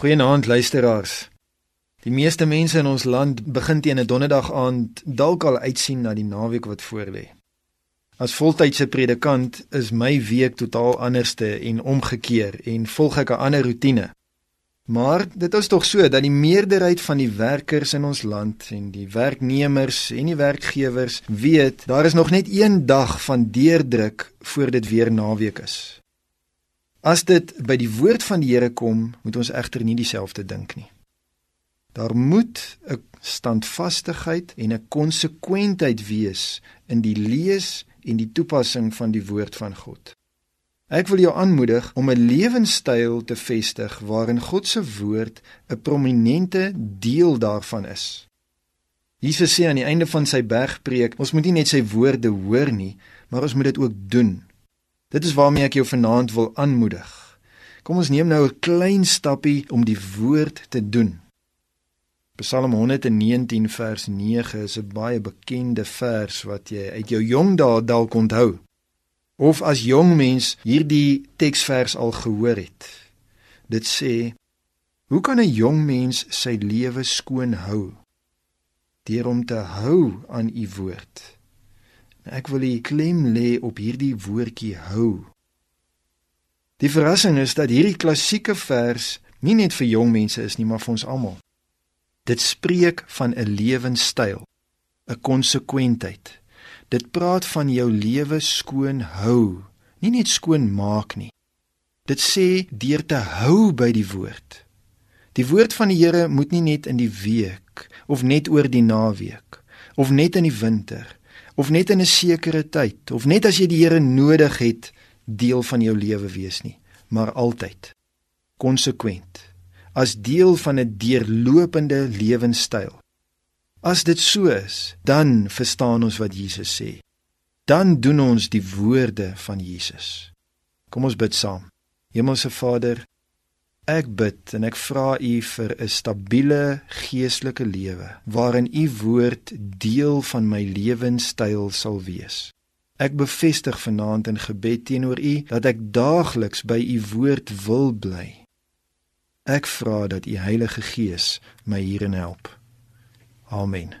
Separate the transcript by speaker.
Speaker 1: Goeienaand luisteraars. Die meeste mense in ons land begin teen 'n donderdag aand dalk al uitsien na die naweek wat voorlê. As voltydse predikant is my week totaal anderste en omgekeer en volg ek 'n ander rotine. Maar dit is tog so dat die meerderheid van die werkers in ons land en die werknemers en die werkgewers weet daar is nog net een dag van deurdruk voor dit weer naweek is. As dit by die woord van die Here kom, moet ons egter nie dieselfde dink nie. Daar moet 'n standvastigheid en 'n konsekwentheid wees in die lees en die toepassing van die woord van God. Ek wil jou aanmoedig om 'n lewenstyl te vestig waarin God se woord 'n prominente deel daarvan is. Jesus sê aan die einde van sy bergpreek, ons moet nie net sy woorde hoor nie, maar ons moet dit ook doen. Dit is waarmee ek jou vanaand wil aanmoedig. Kom ons neem nou 'n klein stappie om die woord te doen. Psalm 119 vers 9 is 'n baie bekende vers wat jy uit jou jong dae dalk onthou. Of as jong mens hierdie teksvers al gehoor het. Dit sê: Hoe kan 'n jong mens sy lewe skoon hou? Deur om te hou aan u woord. Ek wil die klem lê op hierdie woordjie hou. Die verrassing is dat hierdie klassieke vers nie net vir jong mense is nie, maar vir ons almal. Dit spreek van 'n lewenstyl, 'n konsekwentheid. Dit praat van jou lewe skoon hou, nie net skoon maak nie. Dit sê deur te hou by die woord. Die woord van die Here moet nie net in die week of net oor die naweek of net in die winter of net in 'n sekere tyd of net as jy die Here nodig het deel van jou lewe wees nie, maar altyd konsekwent as deel van 'n deurlopende lewenstyl. As dit so is, dan verstaan ons wat Jesus sê. Dan doen ons die woorde van Jesus. Kom ons bid saam. Hemelse Vader, Ek bid en ek vra U vir 'n stabiele geestelike lewe waarin U woord deel van my lewenstyl sal wees. Ek bevestig vanaand in gebed teenoor U dat ek daagliks by U woord wil bly. Ek vra dat U Heilige Gees my hierin help. Amen.